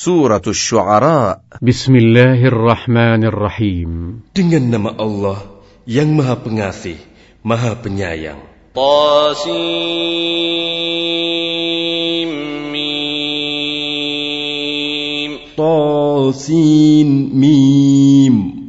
Surat Asy-Syu'ara. Bismillahirrahmanirrahim. Dengan nama Allah yang Maha Pengasih, Maha Penyayang. Tasim Mim. Tasin Mim.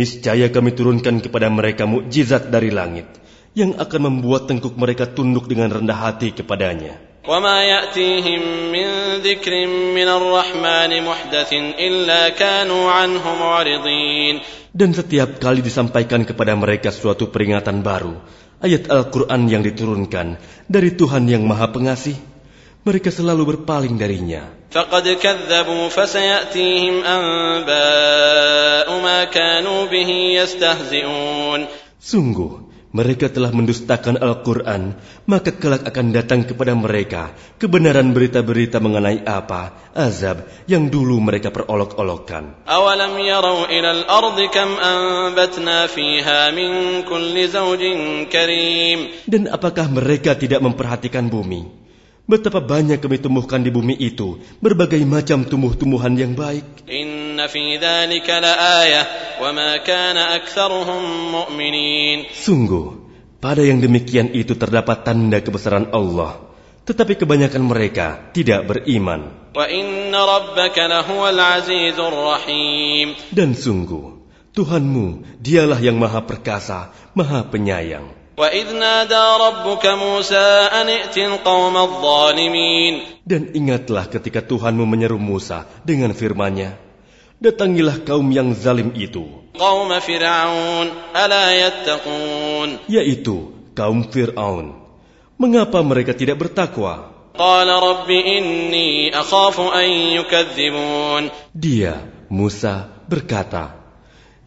niscaya kami turunkan kepada mereka mukjizat dari langit yang akan membuat tengkuk mereka tunduk dengan rendah hati kepadanya. وما يأتيهم من ذكر من الرحمن محدث إلا كانوا عنه معرضين Dan setiap kali disampaikan kepada mereka suatu peringatan baru, ayat Al-Quran yang diturunkan dari Tuhan yang Maha Pengasih, mereka selalu berpaling darinya. Sungguh, mereka telah mendustakan Al-Quran, maka kelak akan datang kepada mereka kebenaran berita-berita mengenai apa, azab yang dulu mereka perolok-olokkan. Dan apakah mereka tidak memperhatikan bumi? Betapa banyak kami tumbuhkan di bumi itu berbagai macam tumbuh-tumbuhan yang baik. Sungguh, pada yang demikian itu terdapat tanda kebesaran Allah, tetapi kebanyakan mereka tidak beriman. Dan sungguh, Tuhanmu dialah yang maha perkasa, maha penyayang. Dan ingatlah ketika Tuhanmu menyeru Musa dengan firman-Nya, Datangilah kaum yang zalim itu. Yaitu kaum Fir'aun. Mengapa mereka tidak bertakwa? Dia, Musa, berkata,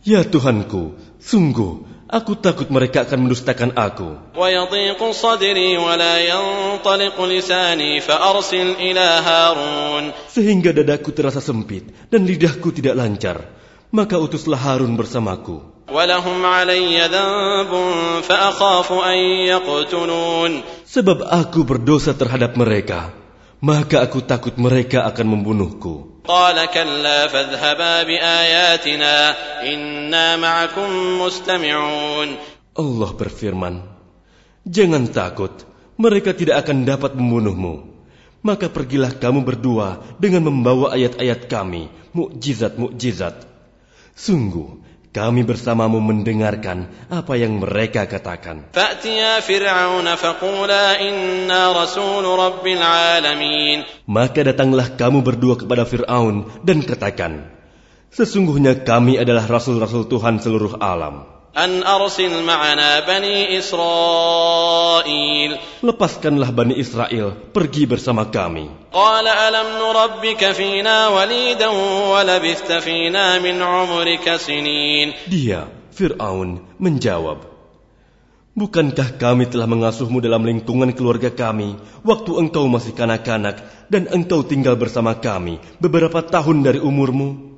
Ya Tuhanku, sungguh Aku takut mereka akan mendustakan aku. Sehingga dadaku terasa sempit dan lidahku tidak lancar. Maka utuslah Harun bersamaku. Sebab aku berdosa terhadap mereka, maka aku takut mereka akan membunuhku. قال كلا فاذهبا بآياتنا إنا معكم مستمعون Allah berfirman, Jangan takut, mereka tidak akan dapat membunuhmu. Maka pergilah kamu berdua dengan membawa ayat-ayat kami, mukjizat-mukjizat. Sungguh, kami bersamamu mendengarkan apa yang mereka katakan. Maka datanglah kamu berdua kepada Fir'aun dan katakan, Sesungguhnya kami adalah rasul-rasul Tuhan seluruh alam bani Israel. Lepaskanlah Bani Israel, pergi bersama kami. Dia, Fir'aun, menjawab, Bukankah kami telah mengasuhmu dalam lingkungan keluarga kami waktu engkau masih kanak-kanak dan engkau tinggal bersama kami beberapa tahun dari umurmu?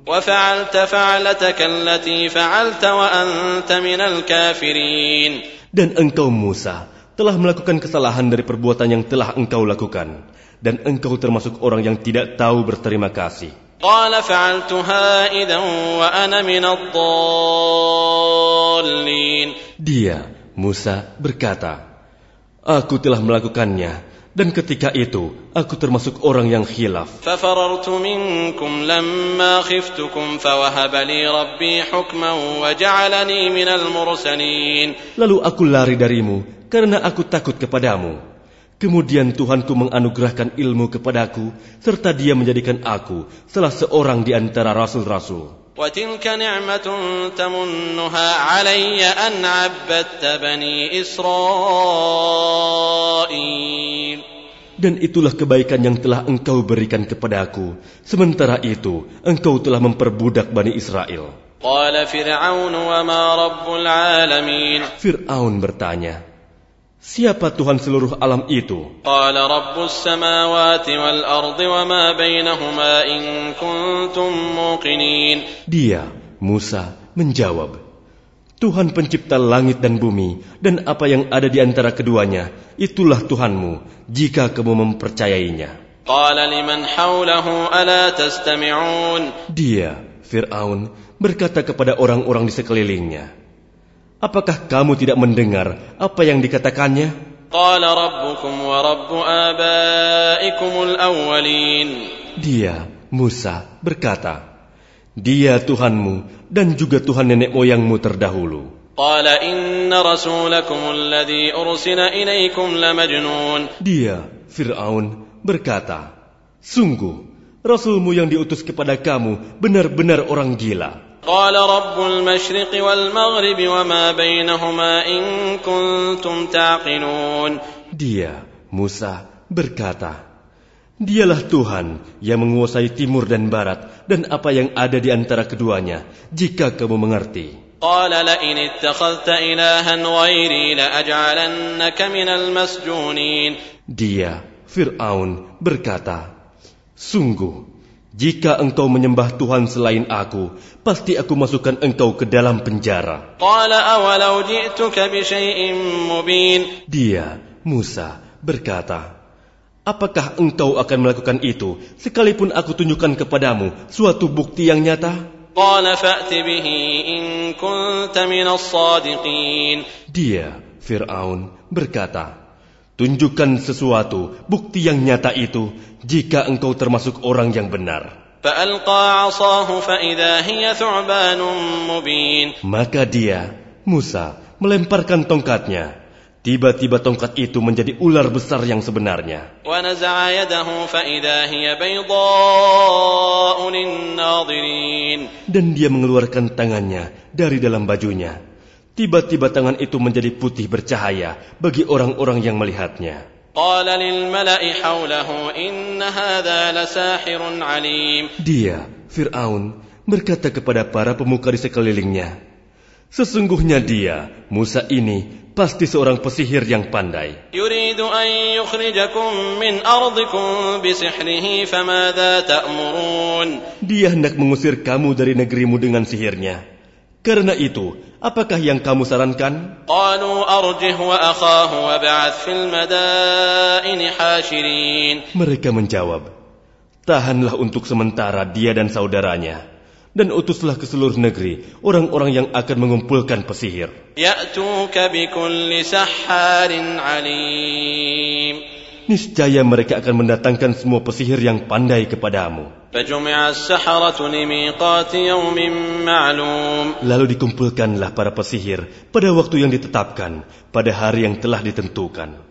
Dan engkau Musa telah melakukan kesalahan dari perbuatan yang telah engkau lakukan. Dan engkau termasuk orang yang tidak tahu berterima kasih. Dia, Musa berkata, Aku telah melakukannya dan ketika itu, aku termasuk orang yang khilaf. Lalu aku lari darimu, karena aku takut kepadamu. Kemudian Tuhanku menganugerahkan ilmu kepadaku, serta dia menjadikan aku salah seorang di antara rasul-rasul. وتلك نعمة تمنها علي أن عبدت بني إسرائيل Dan itulah kebaikan yang telah engkau berikan kepadaku. Sementara itu, engkau telah memperbudak Bani Israel. قال فرعون وما رب العالمين Fir'aun bertanya, Siapa Tuhan seluruh alam itu? Dia, Musa, menjawab, Tuhan pencipta langit dan bumi dan apa yang ada di antara keduanya, itulah Tuhanmu jika kamu mempercayainya. Dia, Fir'aun, berkata kepada orang-orang di sekelilingnya, Apakah kamu tidak mendengar apa yang dikatakannya? Dia, Musa, berkata, Dia Tuhanmu dan juga Tuhan nenek moyangmu terdahulu. Dia, Fir'aun, berkata, Sungguh, Rasulmu yang diutus kepada kamu benar-benar orang gila. قال رب المشرق والمغرب وما بينهما إن كنتم تعقلون Dia, Musa, berkata, Dialah Tuhan yang menguasai timur dan barat dan apa yang ada di antara keduanya, jika kamu mengerti. قال لئن اتخذت إلها غيري لأجعلنك من المسجونين Dia, Fir'aun, berkata, Sungguh, jika engkau menyembah Tuhan selain aku, pasti aku masukkan engkau ke dalam penjara. Dia, Musa, berkata, Apakah engkau akan melakukan itu sekalipun aku tunjukkan kepadamu suatu bukti yang nyata? Dia, Fir'aun, berkata, Tunjukkan sesuatu, bukti yang nyata itu, jika engkau termasuk orang yang benar. Maka dia, Musa, melemparkan tongkatnya. Tiba-tiba tongkat itu menjadi ular besar yang sebenarnya. Dan dia mengeluarkan tangannya dari dalam bajunya. Tiba-tiba tangan itu menjadi putih bercahaya bagi orang-orang yang melihatnya. Dia, Fir'aun, berkata kepada para pemuka di sekelilingnya, Sesungguhnya dia, Musa ini, pasti seorang pesihir yang pandai. Dia hendak mengusir kamu dari negerimu dengan sihirnya. Karena itu, apakah yang kamu sarankan? Mereka menjawab, Tahanlah untuk sementara dia dan saudaranya, dan utuslah ke seluruh negeri orang-orang yang akan mengumpulkan pesihir niscaya mereka akan mendatangkan semua pesihir yang pandai kepadamu. Lalu dikumpulkanlah para pesihir pada waktu yang ditetapkan, pada hari yang telah ditentukan.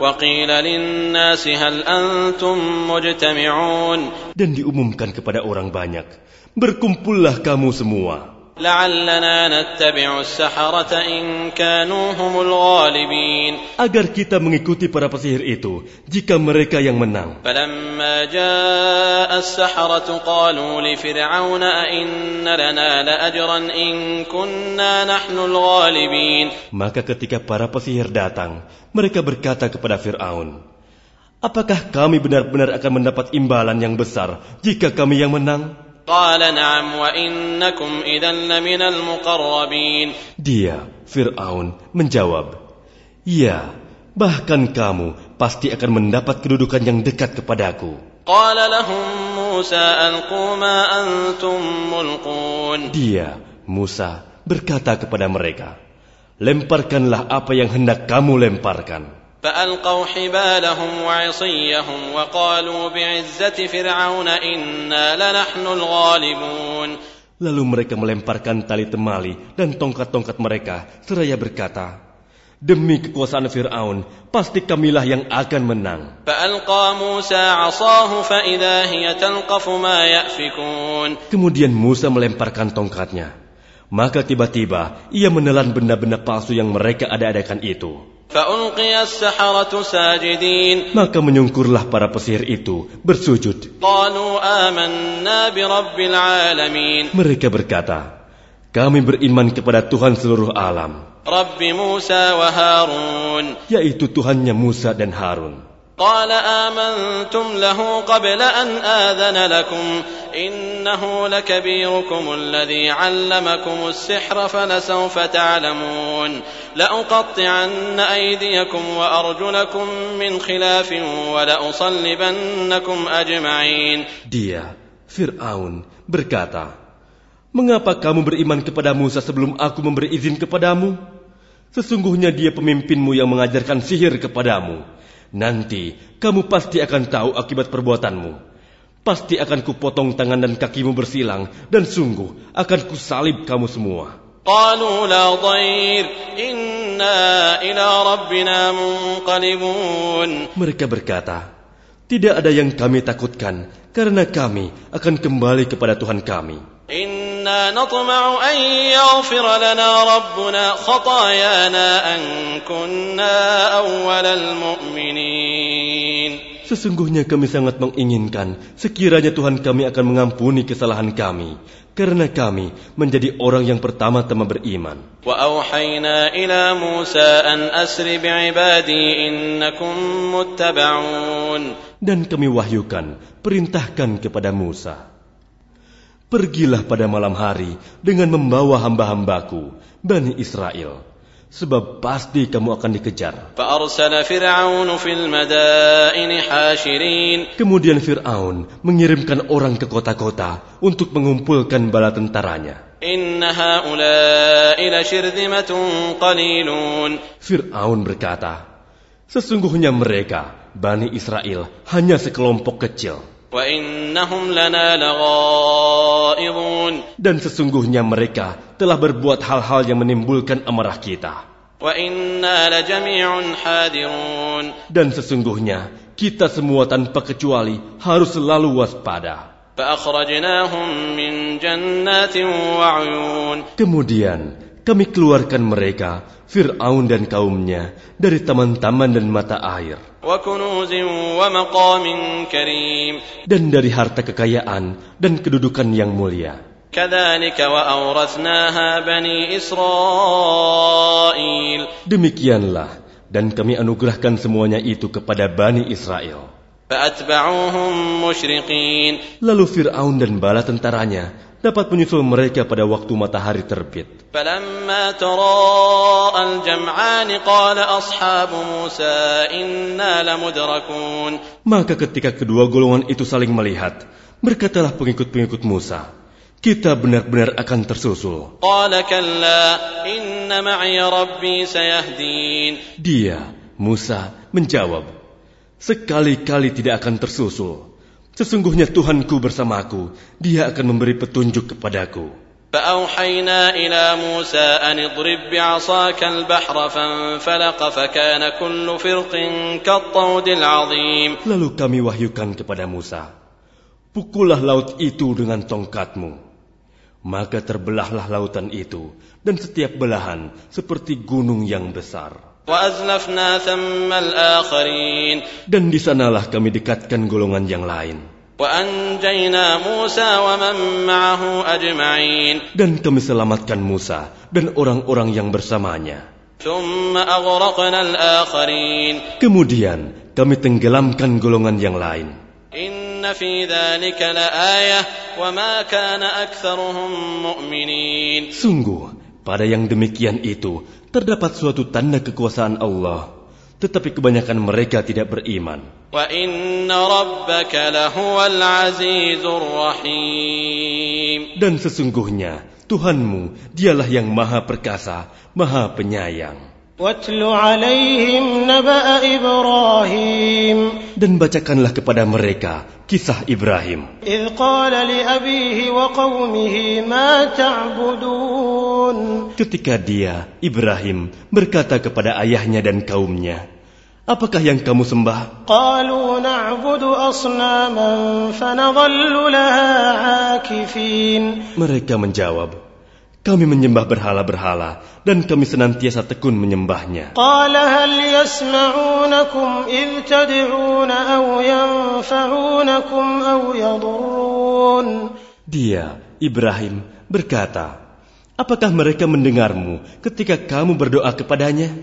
Dan diumumkan kepada orang banyak, berkumpullah kamu semua لعلنا نتبع السحرة إن كانوا هم الغالبين Agar kita mengikuti para pesihir itu, jika mereka yang menang. فلما جاء السحرة قالوا لفرعون أئن لنا لأجرا إن كنا نحن الغالبين Maka ketika para pesihir datang, mereka berkata kepada Fir'aun, Apakah kami benar-benar akan mendapat imbalan yang besar jika kami yang menang? قال نعم وإنكم إذا لمن المقربين Dia, Fir'aun, menjawab, Ya, bahkan kamu pasti akan mendapat kedudukan yang dekat kepadaku. قال لهم موسى ألقوا ما أنتم ملقون Dia, Musa, berkata kepada mereka, Lemparkanlah apa yang hendak kamu lemparkan. فألقوا حبالهم وعصيهم وقالوا بعزة فرعون إنا لنحن الغالبون Lalu mereka melemparkan tali temali dan tongkat-tongkat mereka, seraya berkata, Demi kekuasaan Fir'aun, pasti kamilah yang akan menang. فألقى موسى عصاه فإذا هي تلقف ما يأفكون Kemudian Musa melemparkan tongkatnya. Maka tiba-tiba ia menelan benda-benda palsu yang mereka ada-adakan itu. Maka menyungkurlah para pesihir itu bersujud. Mereka berkata, kami beriman kepada Tuhan seluruh alam. Yaitu Tuhannya Musa dan Harun. قال آمنتم له قبل أن آذن لكم إنه لكبيركم الذي علمكم السحر فلسوف تعلمون لأقطعن أيديكم وأرجلكم من خلاف ولأصلبنكم أجمعين Dia, Fir'aun, berkata, Mengapa kamu beriman kepada Musa sebelum aku memberi izin kepadamu? Sesungguhnya dia pemimpinmu yang mengajarkan sihir kepadamu. Nanti kamu pasti akan tahu akibat perbuatanmu. Pasti akan kupotong tangan dan kakimu bersilang, dan sungguh akan kusalib kamu semua. قالوا لا ضير إنا إلى ربنا منقلبون Mereka berkata, Tidak ada yang kami takutkan, karena kami akan kembali kepada Tuhan kami. إنا نطمع أن يغفر لنا ربنا خطايانا أن كنا أول المؤمنين Sesungguhnya kami sangat menginginkan sekiranya Tuhan kami akan mengampuni kesalahan kami, karena kami menjadi orang yang pertama-tama beriman. وأوحينا إلى موسى أن أسر بعبادي إنكم متبعون Dan kami wahyukan, perintahkan kepada Musa. Pergilah pada malam hari dengan membawa hamba-hambaku, Bani Israel. Sebab pasti kamu akan dikejar. Kemudian Fir'aun mengirimkan orang ke kota-kota untuk mengumpulkan bala tentaranya. Fir'aun berkata, Sesungguhnya mereka, Bani Israel, hanya sekelompok kecil. Dan sesungguhnya mereka telah berbuat hal-hal yang menimbulkan amarah kita. Dan sesungguhnya kita semua tanpa kecuali harus selalu waspada. Kemudian kami keluarkan mereka, Fir'aun dan kaumnya, dari taman-taman dan mata air dan dari harta kekayaan dan kedudukan yang mulia. Demikianlah, dan kami anugerahkan semuanya itu kepada Bani Israel. Lalu Fir'aun dan bala tentaranya dapat menyusul mereka pada waktu matahari terbit. Maka ketika kedua golongan itu saling melihat, berkatalah pengikut-pengikut Musa, kita benar-benar akan tersusul. Dia, Musa, menjawab, sekali-kali tidak akan tersusul. Sesungguhnya Tuhanku bersamaku, dia akan memberi petunjuk kepadaku. فأوحينا إلى موسى أن اضرب بعصاك البحر فانفلق فكان كل فرق كالطود العظيم Lalu kami wahyukan kepada Musa, pukullah laut itu dengan tongkatmu. Maka terbelahlah lautan itu, dan setiap belahan seperti gunung yang besar. Dan di sanalah kami dekatkan golongan yang lain. Dan kami selamatkan Musa dan orang-orang yang bersamanya. Kemudian kami tenggelamkan golongan yang lain. Sungguh, pada yang demikian itu Terdapat suatu tanda kekuasaan Allah, tetapi kebanyakan mereka tidak beriman. Dan sesungguhnya Tuhanmu dialah yang maha perkasa, maha penyayang. Dan bacakanlah kepada mereka kisah Ibrahim. Ketika dia, Ibrahim, berkata kepada ayahnya dan kaumnya, Apakah yang kamu sembah? Mereka menjawab, kami menyembah berhala-berhala dan kami senantiasa tekun menyembahnya. Dia, Ibrahim, berkata, Apakah mereka mendengarmu ketika kamu berdoa kepadanya?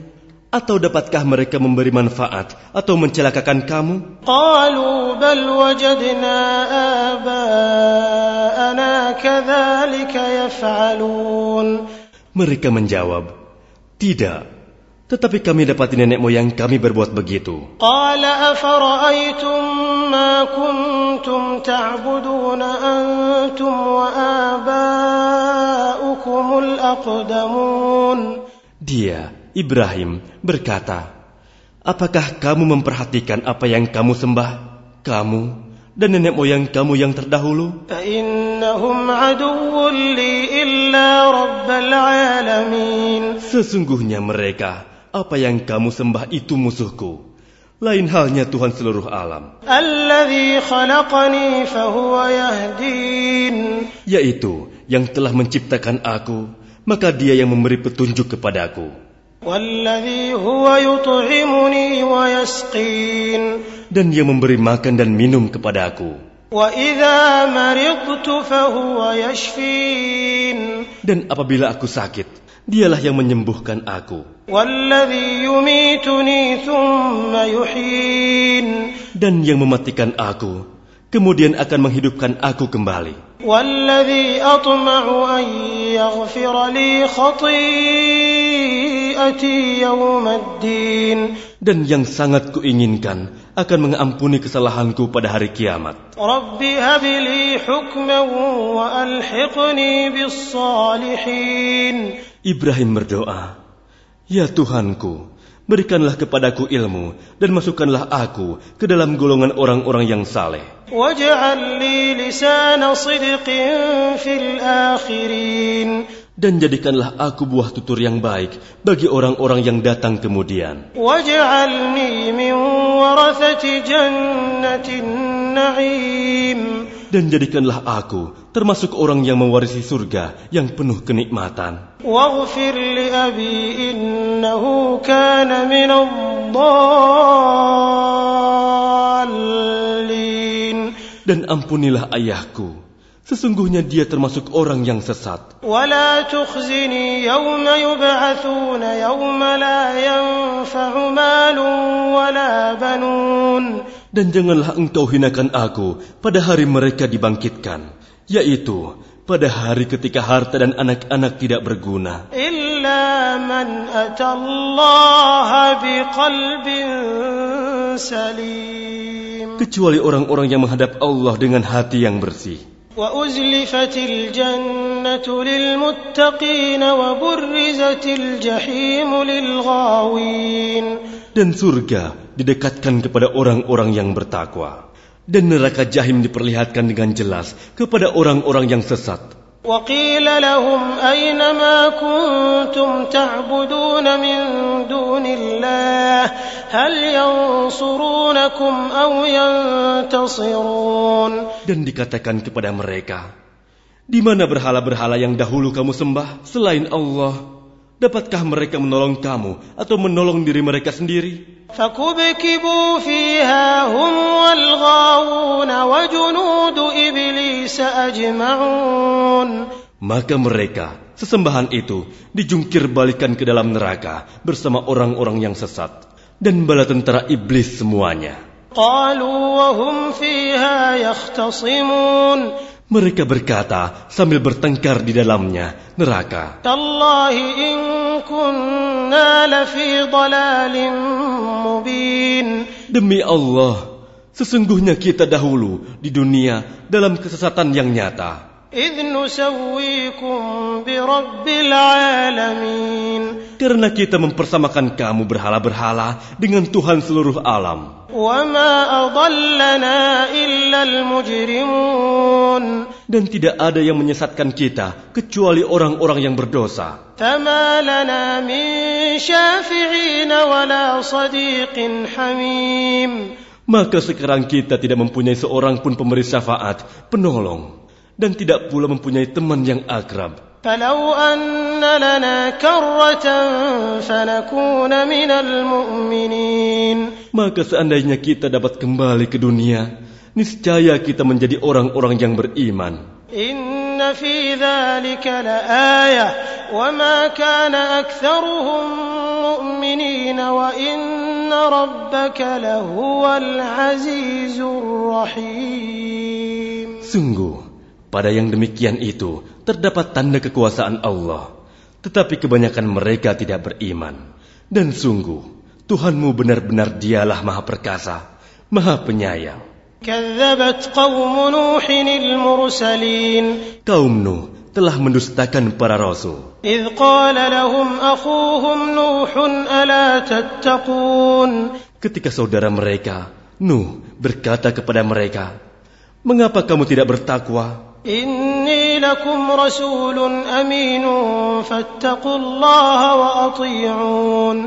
Atau dapatkah mereka memberi manfaat atau mencelakakan kamu? Mereka menjawab, tidak. Tetapi kami dapat nenek moyang kami berbuat begitu. Dia, Ibrahim, berkata, Apakah kamu memperhatikan apa yang kamu sembah? Kamu, dan nenek moyang kamu yang terdahulu? Sesungguhnya mereka, apa yang kamu sembah itu musuhku. Lain halnya Tuhan seluruh alam. Yaitu yang telah menciptakan aku, maka dia yang memberi petunjuk kepadaku. والذي هو يطعمني ويسقين Dan yang memberi makan dan minum kepadaku. وإذا مرضت فهو يشفين Dan apabila aku sakit, dialah yang menyembuhkan aku. والذي يميتني ثم يحيين Dan yang mematikan aku, kemudian akan menghidupkan aku kembali. والذي أطمع أن يغفر لي خطيئتي يوم الدين dan yang sangat kuinginkan akan mengampuni kesalahanku pada hari kiamat. Ibrahim berdoa, Ya Tuhanku, Berikanlah kepadaku ilmu dan masukkanlah aku ke dalam golongan orang-orang yang saleh. Waj'al li lisana sidqin fil akhirin dan jadikanlah aku buah tutur yang baik bagi orang-orang yang datang kemudian. Dan jadikanlah aku termasuk orang yang mewarisi surga yang penuh kenikmatan. Dan ampunilah ayahku, Sesungguhnya dia termasuk orang yang sesat. ولا تخزني يوم يبعثون يوم لا ينفع مال ولا بنون Dan janganlah engkau hinakan aku pada hari mereka dibangkitkan, yaitu pada hari ketika harta dan anak-anak tidak berguna, إلا من أتى الله بقلب سليم kecuali orang-orang yang menghadap Allah dengan hati yang bersih. وأزلفت الجنة للمتقين وبرزت الجحيم للغاوين Dan surga didekatkan kepada orang-orang yang bertakwa. Dan neraka jahim diperlihatkan dengan jelas kepada orang-orang yang sesat. وقيل لهم أين ما كنتم تعبدون من دون الله هل ينصرونكم أو ينتصرون Dan dikatakan kepada mereka, Di mana berhala-berhala yang dahulu kamu sembah selain Allah? Dapatkah mereka menolong kamu atau menolong diri mereka sendiri? فكبكبوا فيها هم والغاوون وجنود إبليس أجمعون Maka mereka, sesembahan itu, dijungkir balikan ke dalam neraka bersama orang-orang yang sesat dan bala tentara iblis semuanya. قالوا وهم فيها يختصمون Mereka berkata sambil bertengkar di dalamnya neraka. Demi Allah, sesungguhnya kita dahulu di dunia dalam kesesatan yang nyata. Karena kita mempersamakan kamu berhala-berhala dengan Tuhan seluruh alam. Dan tidak ada yang menyesatkan kita kecuali orang-orang yang berdosa. Maka sekarang kita tidak mempunyai seorang pun pemberi syafaat, penolong dan tidak pula mempunyai teman yang akrab. Maka seandainya kita dapat kembali ke dunia, niscaya kita menjadi orang-orang yang beriman. Sungguh, pada yang demikian itu terdapat tanda kekuasaan Allah, tetapi kebanyakan mereka tidak beriman. Dan sungguh, Tuhanmu benar-benar Dialah Maha Perkasa, Maha Penyayang. Kaum Nuh telah mendustakan para rasul. Ketika saudara mereka, Nuh berkata kepada mereka, Mengapa kamu tidak bertakwa? إني لكم رسول أمين فاتقوا الله وأطيعون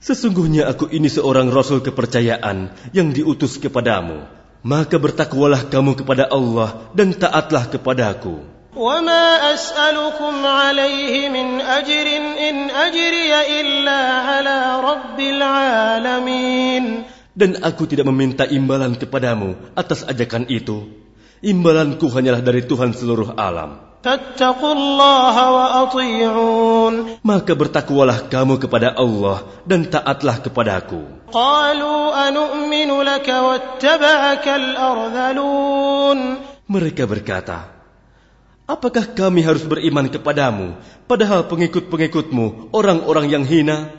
Sesungguhnya aku ini seorang rasul kepercayaan yang diutus kepadamu. Maka bertakwalah kamu kepada Allah dan taatlah kepadaku. وما أسألكم عليه من أجر إن أجري إلا على رب العالمين Dan aku tidak meminta imbalan kepadamu atas ajakan itu. Imbalanku hanyalah dari Tuhan seluruh alam. Maka bertakwalah kamu kepada Allah dan taatlah kepadaku. Mereka berkata, Apakah kami harus beriman kepadamu, padahal pengikut-pengikutmu orang-orang yang hina?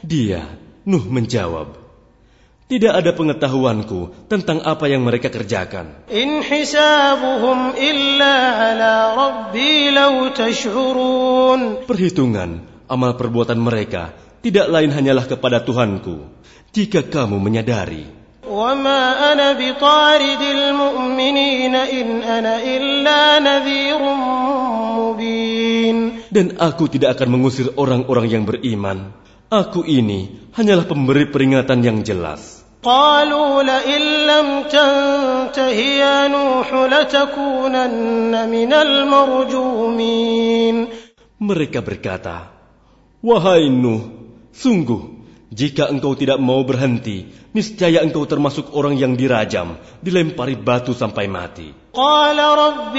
Dia, Nuh menjawab, Tidak ada pengetahuanku tentang apa yang mereka kerjakan. إن حسابهم إلا على ربي لو تشعرون Perhitungan amal perbuatan mereka tidak lain hanyalah kepada Tuhanku. Jika kamu menyadari, وما أنا بطارد المؤمنين إن أنا إلا نذير مبين dan aku tidak akan mengusir orang-orang yang beriman. Aku ini hanyalah pemberi peringatan yang jelas. قالوا لئن لم تنته يا نوح لتكونن من المرجومين Mereka berkata, Wahai Nuh, sungguh, jika engkau tidak mau berhenti, niscaya engkau termasuk orang yang dirajam, dilempari batu sampai mati. قال رب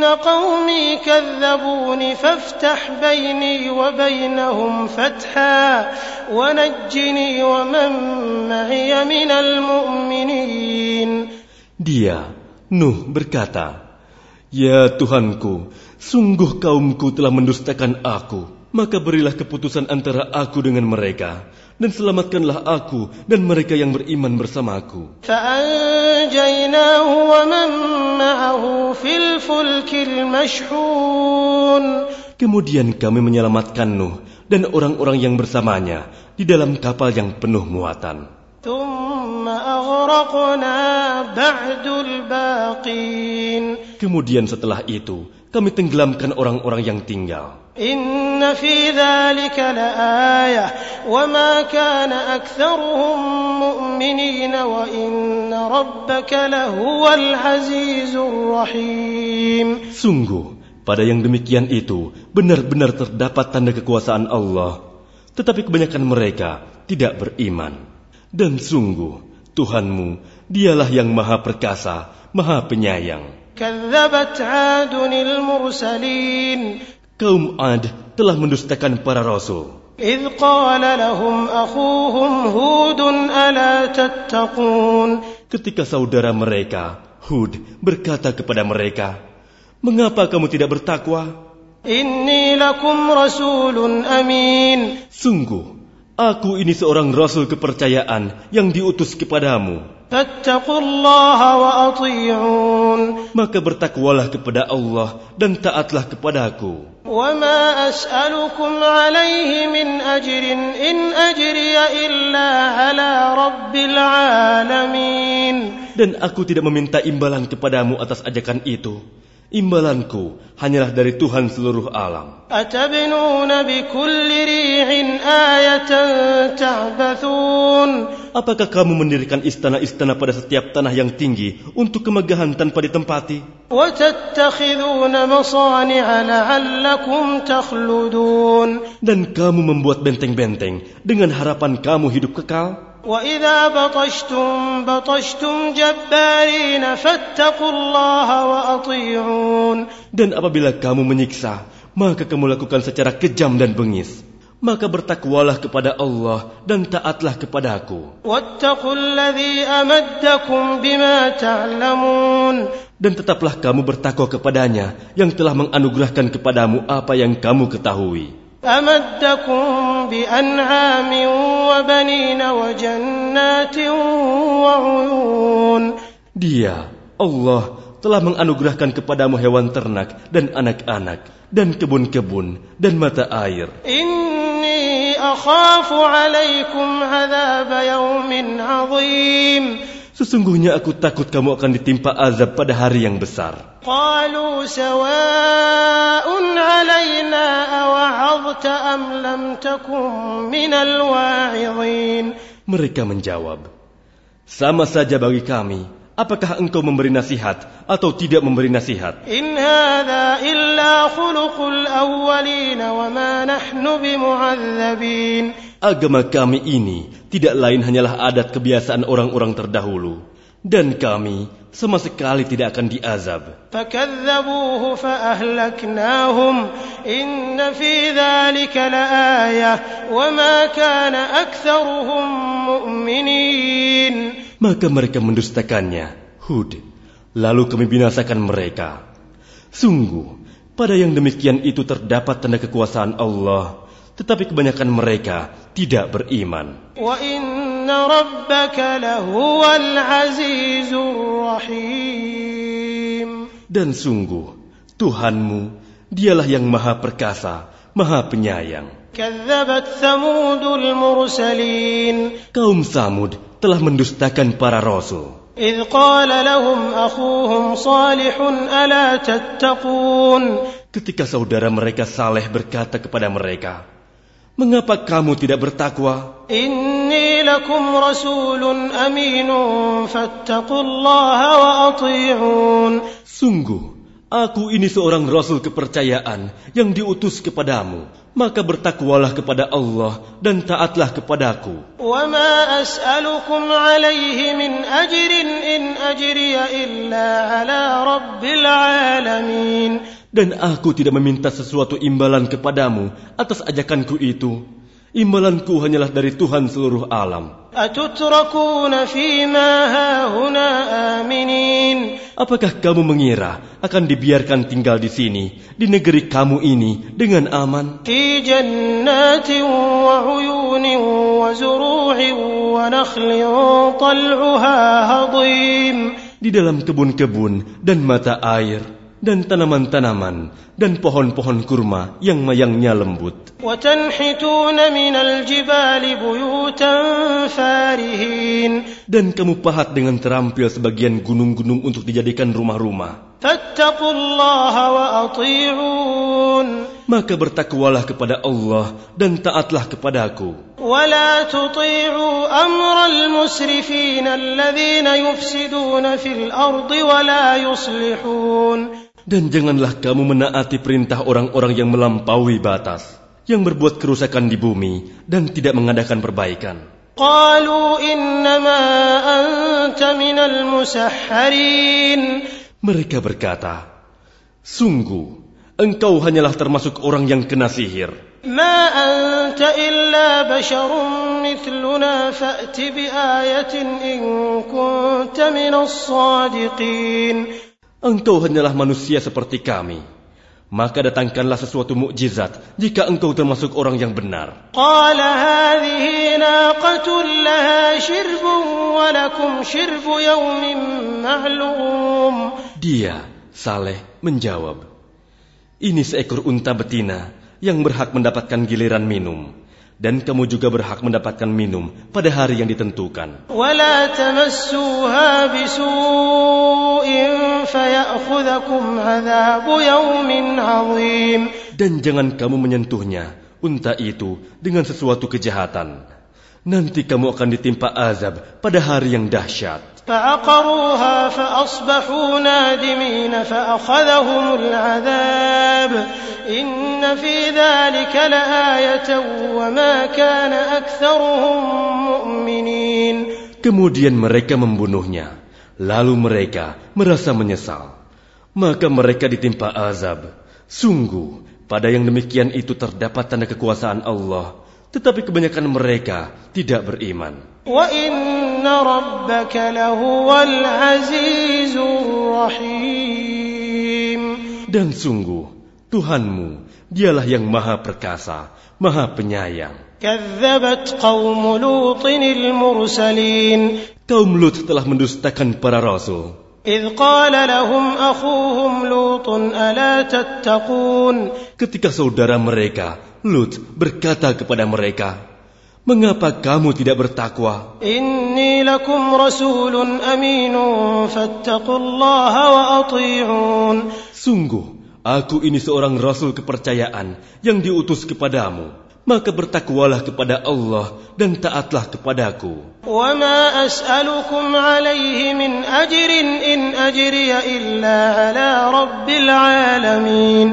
إن قومي كذبون فافتح بيني وبينهم فتحا ونجني ومن معي من المؤمنين Dia, Nuh berkata, Ya Tuhanku, sungguh kaumku telah mendustakan aku. Maka berilah keputusan antara aku dengan mereka. dan selamatkanlah aku dan mereka yang beriman bersamaku. Kemudian kami menyelamatkan Nuh dan orang-orang yang bersamanya di dalam kapal yang penuh muatan. Kemudian setelah itu, kami tenggelamkan orang-orang yang tinggal. إن في ذلك لآية وما كان أكثرهم مؤمنين وإن ربك لهو العزيز الرحيم Sungguh, pada yang demikian itu benar-benar terdapat tanda kekuasaan Allah. Tetapi kebanyakan mereka tidak beriman. Dan sungguh, Tuhanmu, dialah yang maha perkasa, maha penyayang. كذبت عاد المرسلين Kaum Ad telah mendustakan para rasul. إذ قال لهم أخوهم هود ألا تتقون Ketika saudara mereka, Hud, berkata kepada mereka, Mengapa kamu tidak bertakwa? إني لكم رسول أمين Sungguh, aku ini seorang rasul kepercayaan yang diutus kepadamu. فاتقوا الله وأطيعون Maka bertakwalah kepada Allah dan taatlah kepadaku. وما أسألكم عليه من أجر إن أجري إلا على رب العالمين Dan aku tidak meminta imbalan kepadamu atas ajakan itu. Imbalanku hanyalah dari Tuhan seluruh alam. Apakah kamu mendirikan istana-istana pada setiap tanah yang tinggi untuk kemegahan tanpa ditempati? Dan kamu membuat benteng-benteng dengan harapan kamu hidup kekal? وإذا بطشتم بطشتم جبارين فاتقوا الله وأطيعون Dan apabila kamu menyiksa, maka kamu lakukan secara kejam dan bengis. Maka bertakwalah kepada Allah dan taatlah kepadaku. واتقوا الذي أمدكم بما تعلمون Dan tetaplah kamu bertakwa kepadanya yang telah menganugerahkan kepadamu apa yang kamu ketahui. أمدكم بأنعام وبنين وجنات وعيون Dia, Allah, telah menganugerahkan kepadamu hewan ternak dan anak-anak, dan kebun-kebun, dan mata air. إني أخاف عليكم عذاب يوم عظيم Sesungguhnya aku takut kamu akan ditimpa azab pada hari yang besar. Mereka menjawab, sama saja bagi kami, apakah engkau memberi nasihat atau tidak memberi nasihat? Agama kami ini tidak lain hanyalah adat kebiasaan orang-orang terdahulu. Dan kami sama sekali tidak akan diazab. فكذبوه فأهلكناهم إن في ذلك لآية وما كان أكثرهم مؤمنين Maka mereka mendustakannya. Hud. Lalu kami binasakan mereka. Sungguh, pada yang demikian itu terdapat tanda kekuasaan Allah. Tetapi kebanyakan mereka tidak beriman. وإن ربك لهو العزيز الرحيم Dan sungguh, Tuhanmu, dialah yang maha perkasa, maha penyayang. كذبت ثمود المرسلين Kaum Samud telah mendustakan para rasul. إذ قال لهم أخوهم صالح ألا تتقون Ketika saudara mereka Saleh berkata kepada mereka, Mengapa kamu tidak bertakwa? إني لكم رسول أمين فاتقوا الله وأطيعون Sungguh, aku ini seorang rasul kepercayaan yang diutus kepadamu. Maka bertakwalah kepada Allah dan taatlah kepadaku. وما أسألكم عليه من أجر إن أجري إلا على رب العالمين Dan aku tidak meminta sesuatu imbalan kepadamu atas ajakanku itu. Imbalanku hanyalah dari Tuhan seluruh alam. Apakah kamu mengira akan dibiarkan tinggal di sini, di negeri kamu ini, dengan aman? Di dalam kebun-kebun dan mata air, dan tanaman-tanaman, dan pohon-pohon kurma yang mayangnya lembut. وتنحتون من الجبال بيوتا فارهين Dan kamu pahat dengan terampil sebagian gunung-gunung untuk dijadikan rumah-rumah. فاتقوا الله وأطيعون Maka bertakwalah kepada Allah dan taatlah kepadaku. ولا تطيعوا أمر المسرفين الذين يفسدون في الأرض ولا يصلحون Dan janganlah kamu menaati perintah orang-orang yang melampaui batas, yang berbuat kerusakan di bumi dan tidak mengadakan perbaikan. Mereka berkata, Sungguh, engkau hanyalah termasuk orang yang kena sihir. Engkau hanyalah manusia seperti kami. Maka datangkanlah sesuatu mukjizat jika engkau termasuk orang yang benar. Dia, Saleh, menjawab, Ini seekor unta betina yang berhak mendapatkan giliran minum dan kamu juga berhak mendapatkan minum pada hari yang ditentukan. Dan jangan kamu menyentuhnya, unta itu, dengan sesuatu kejahatan. Nanti kamu akan ditimpa azab pada hari yang dahsyat. فعقروها فأصبحوا نادمين فأخذهم العذاب إن في ذلك لآية وما كان أكثرهم مؤمنين Kemudian mereka membunuhnya. Lalu mereka merasa menyesal. Maka mereka ditimpa azab. Sungguh, pada yang demikian itu terdapat tanda kekuasaan Allah. Tetapi kebanyakan mereka tidak beriman. وإن ربك لهو العزيز الرحيم Dan sungguh, Tuhanmu, dialah yang maha perkasa, maha penyayang. كذبت قوم لوط المرسلين Kaum Lut telah mendustakan para rasul. إذ قال لهم أخوهم لوط ألا تتقون Ketika saudara mereka, Lut, berkata kepada mereka, Mengapa kamu tidak bertakwa? إني لكم رسول أمين فاتقوا الله وأطيعون Sungguh, aku ini seorang rasul kepercayaan yang diutus kepadamu. Maka bertakwalah kepada Allah dan taatlah kepadaku. وما أسألكم عليه من أجر إن أجري إلا على رب العالمين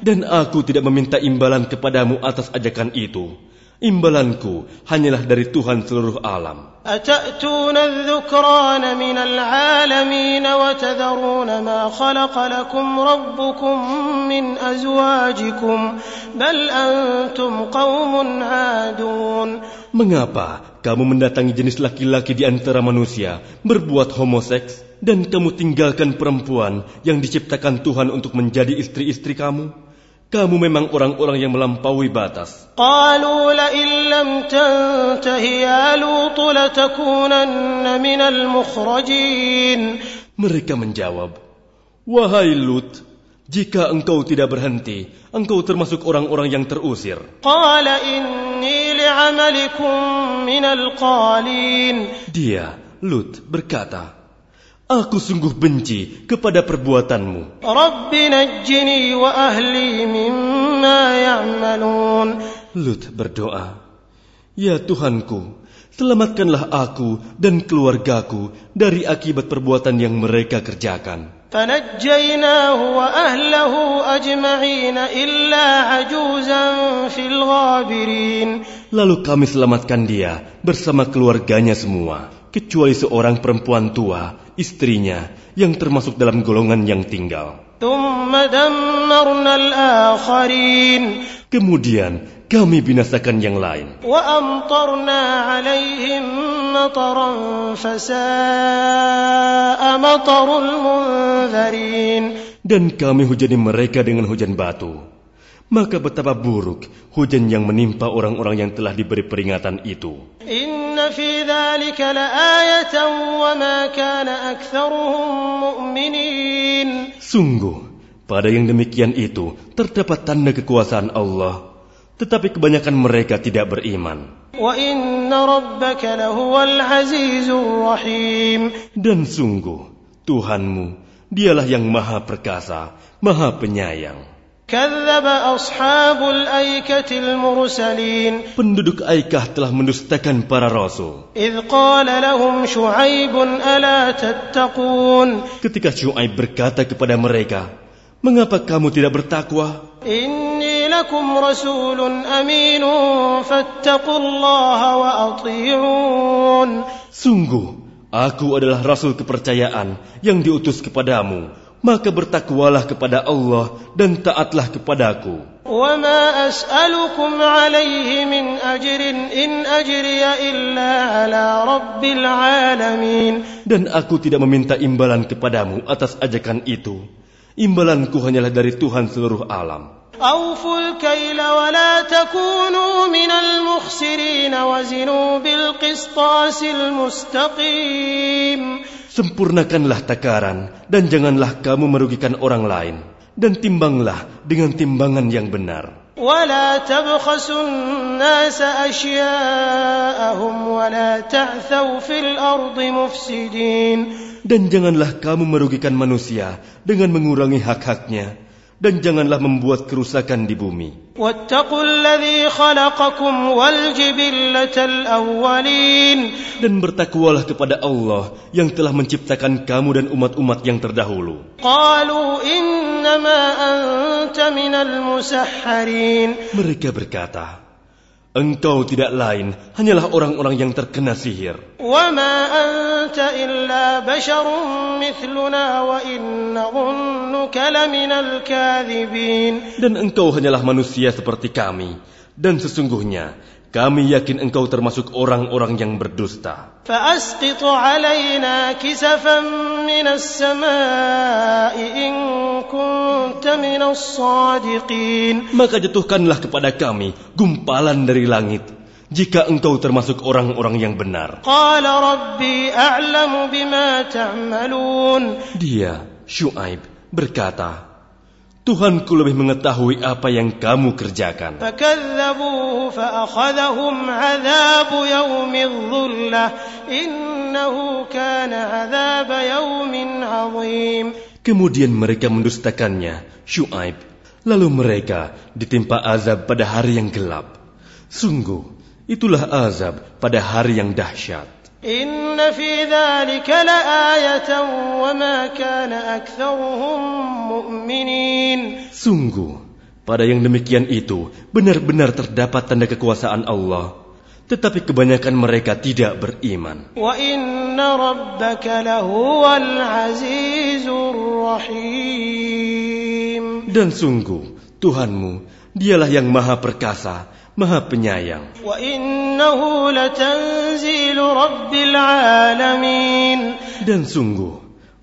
Dan aku tidak meminta imbalan kepadamu atas ajakan itu. Imbalanku hanyalah dari Tuhan seluruh alam. أتأتون الذكران من العالمين وتذرون ما خلق لكم ربكم من أزواجكم بل أنتم قوم عادون Mengapa kamu mendatangi jenis laki-laki di antara manusia, berbuat homoseks, dan kamu tinggalkan perempuan yang diciptakan Tuhan untuk menjadi istri-istri kamu? Kamu memang orang-orang yang melampaui batas. قالوا لئن لم تنته يا لوط لتكونن من المخرجين Mereka menjawab, Wahai Lut, jika engkau tidak berhenti, engkau termasuk orang-orang yang terusir. قال إني لعملكم من القالين Dia, Lut, berkata, Aku sungguh benci kepada perbuatanmu. رب نجني وأهلي مما يعملون Lut berdoa, Ya Tuhanku, selamatkanlah aku dan keluargaku dari akibat perbuatan yang mereka kerjakan. فنجيناه وأهله أجمعين إلا عجوزا في الغابرين Lalu kami selamatkan dia bersama keluarganya semua, kecuali seorang perempuan tua, istrinya, yang termasuk dalam golongan yang tinggal. Kemudian kami binasakan yang lain. Dan kami hujani mereka dengan hujan batu maka betapa buruk hujan yang menimpa orang-orang yang telah diberi peringatan itu. Sungguh, pada yang demikian itu terdapat tanda kekuasaan Allah, tetapi kebanyakan mereka tidak beriman. Dan sungguh, Tuhanmu dialah yang maha perkasa, maha penyayang. Penduduk Aikah telah mendustakan para rasul. Ketika Shu'aib berkata kepada mereka, "Mengapa kamu tidak bertakwa?" Sungguh, aku adalah rasul kepercayaan yang diutus kepadamu. Maka bertakwalah kepada Allah dan taatlah kepadaku. وما أسألكم عليه من أجر إن أجري إلا على رب العالمين Dan aku tidak meminta imbalan kepadamu atas ajakan itu. Imbalanku hanyalah dari Tuhan seluruh alam. أوفوا الكيل ولا تكونوا من المخسرين وزنوا بالقسطاس المستقيم Sempurnakanlah takaran dan janganlah kamu merugikan orang lain. Dan timbanglah dengan timbangan yang benar. ولا تبخسوا الناس أشياءهم ولا تعثوا في الأرض مفسدين Dan janganlah kamu merugikan manusia dengan mengurangi hak-haknya. dan janganlah membuat kerusakan di bumi. Dan bertakwalah kepada Allah yang telah menciptakan kamu dan umat-umat yang terdahulu. Mereka berkata, Engkau tidak lain hanyalah orang-orang yang terkena sihir. وما أنت إلا بشر مثلنا وإن نظنك لمن الكاذبين Dan engkau hanyalah manusia seperti kami. Dan sesungguhnya kami yakin engkau termasuk orang-orang yang berdusta. Maka jatuhkanlah kepada kami gumpalan dari langit jika engkau termasuk orang-orang yang benar. Dia, Shu'aib, berkata, Tuhanku lebih mengetahui apa yang kamu kerjakan. Kemudian mereka mendustakannya, Syuaib. Lalu mereka ditimpa azab pada hari yang gelap. Sungguh, itulah azab pada hari yang dahsyat. إن في ذلك لآية وما كان أكثرهم مؤمنين Sungguh, pada yang demikian itu benar-benar terdapat tanda kekuasaan Allah. Tetapi kebanyakan mereka tidak beriman. وإن ربك لهو العزيز الرحيم Dan sungguh, Tuhanmu, dialah yang maha perkasa, Maha Penyayang. Dan sungguh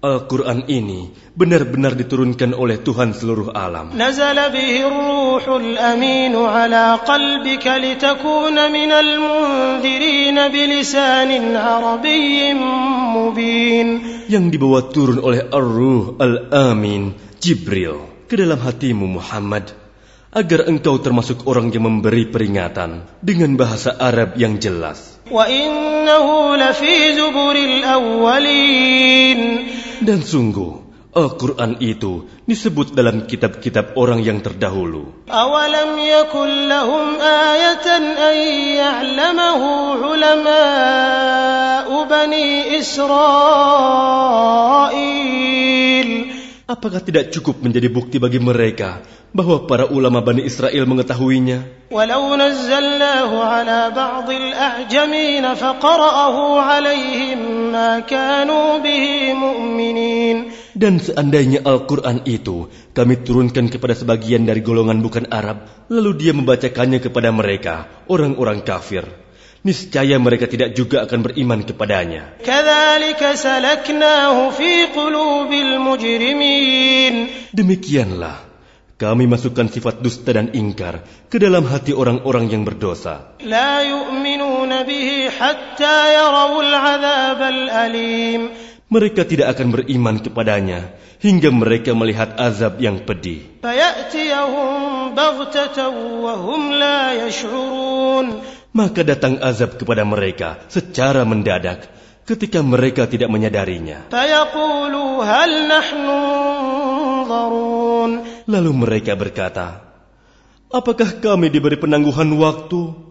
Al-Quran ini benar-benar diturunkan oleh Tuhan seluruh alam. Yang dibawa turun oleh Ar-Ruh Al-Amin, Jibril, ke dalam hatimu Muhammad agar engkau termasuk orang yang memberi peringatan dengan bahasa Arab yang jelas. Dan sungguh, Al-Quran itu disebut dalam kitab-kitab orang yang terdahulu. Bani Israel. Apakah tidak cukup menjadi bukti bagi mereka bahwa para ulama Bani Israel mengetahuinya? Dan seandainya Al-Quran itu kami turunkan kepada sebagian dari golongan bukan Arab, lalu dia membacakannya kepada mereka, orang-orang kafir niscaya mereka tidak juga akan beriman kepadanya. Demikianlah kami masukkan sifat dusta dan ingkar ke dalam hati orang-orang yang berdosa. Mereka tidak akan beriman kepadanya hingga mereka melihat azab yang pedih maka datang azab kepada mereka secara mendadak ketika mereka tidak menyadarinya. Lalu mereka berkata, Apakah kami diberi penangguhan waktu?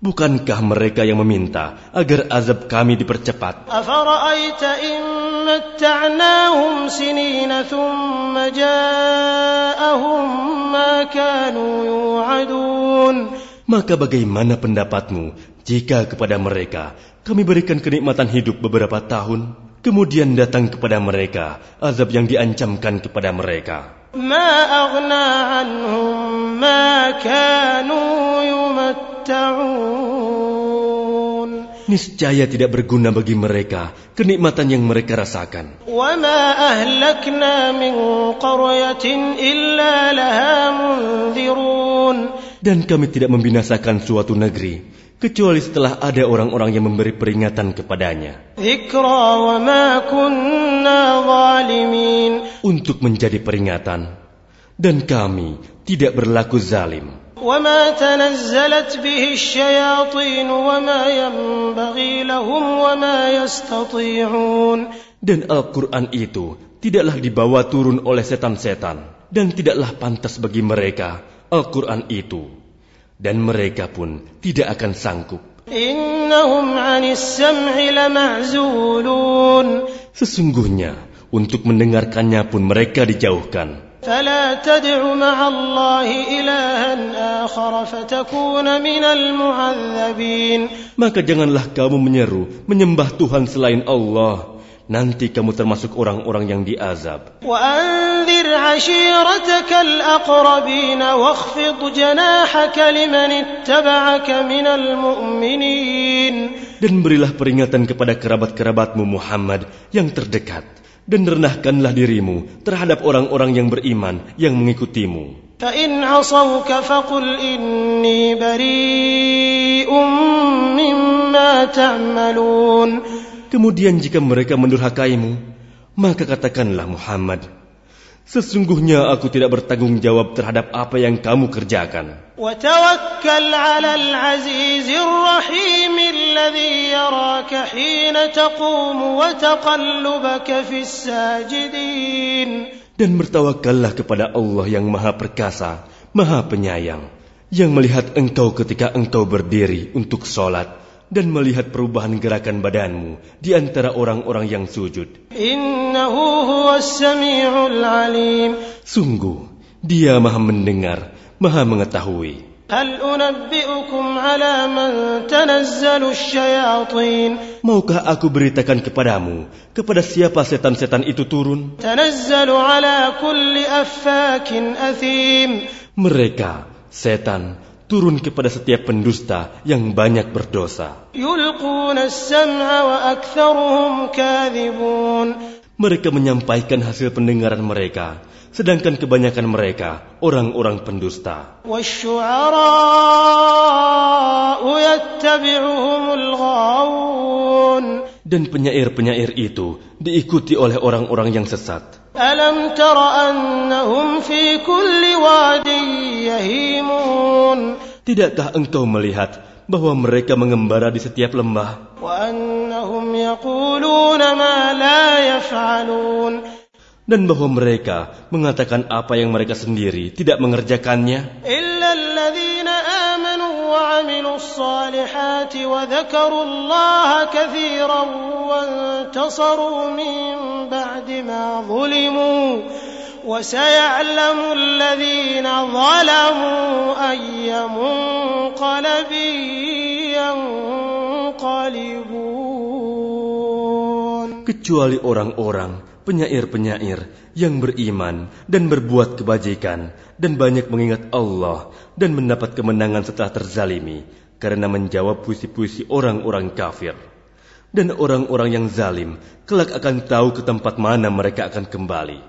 Bukankah mereka yang meminta agar azab kami dipercepat? Maka bagaimana pendapatmu jika kepada mereka kami berikan kenikmatan hidup beberapa tahun, kemudian datang kepada mereka azab yang diancamkan kepada mereka? ما أغنى عنهم ما كانوا يمتعون Niscaya tidak berguna bagi mereka kenikmatan yang mereka rasakan. وما أهلكنا من قرية إلا لها منذرون Dan kami tidak membinasakan suatu negeri, kecuali setelah ada orang-orang yang memberi peringatan kepadanya. ذكرى وما كنا ظالمين Untuk menjadi peringatan. Dan kami tidak berlaku zalim. وما تنزلت به الشياطين وما ينبغي لهم وما يستطيعون Dan Al-Quran itu tidaklah dibawa turun oleh setan-setan. Dan tidaklah pantas bagi mereka Al-Quran itu. dan mereka pun tidak akan sanggup. Sesungguhnya untuk mendengarkannya pun mereka dijauhkan. Maka janganlah kamu menyeru menyembah Tuhan selain Allah Nanti kamu termasuk orang-orang yang diazab. وأنذر عشيرتك الأقربين واخفض جناحك لمن اتبعك من المؤمنين Dan berilah peringatan kepada kerabat-kerabatmu Muhammad yang terdekat. Dan rendahkanlah dirimu terhadap orang-orang yang beriman yang mengikutimu. فإن عصوك فقل إني بريء مما تعملون Kemudian jika mereka mendurhakaimu, maka katakanlah Muhammad, Sesungguhnya aku tidak bertanggung jawab terhadap apa yang kamu kerjakan. Dan bertawakallah kepada Allah yang maha perkasa, maha penyayang, yang melihat engkau ketika engkau berdiri untuk sholat, dan melihat perubahan gerakan badanmu di antara orang-orang yang sujud. Sungguh, dia maha mendengar, maha mengetahui. Maukah aku beritakan kepadamu kepada siapa setan-setan itu turun? Mereka, setan, turun kepada setiap pendusta yang banyak berdosa. Mereka menyampaikan hasil pendengaran mereka, sedangkan kebanyakan mereka orang-orang pendusta. Dan penyair-penyair itu diikuti oleh orang-orang yang sesat. Alam tara annahum fi kulli wadin yahimun Tidakkah engkau melihat bahwa mereka mengembara di setiap lembah? Dan bahwa mereka mengatakan apa yang mereka sendiri tidak mengerjakannya. إلا الذين آمنوا وعملوا الصالحات وذكروا الله كثيرا وانتصروا من بعد ما ظلموا وسيعلم الذين ظلموا أي منقلب ينقلبون kecuali orang-orang penyair-penyair yang beriman dan berbuat kebajikan dan banyak mengingat Allah dan mendapat kemenangan setelah terzalimi karena menjawab puisi-puisi orang-orang kafir. Dan orang-orang yang zalim kelak akan tahu ke tempat mana mereka akan kembali.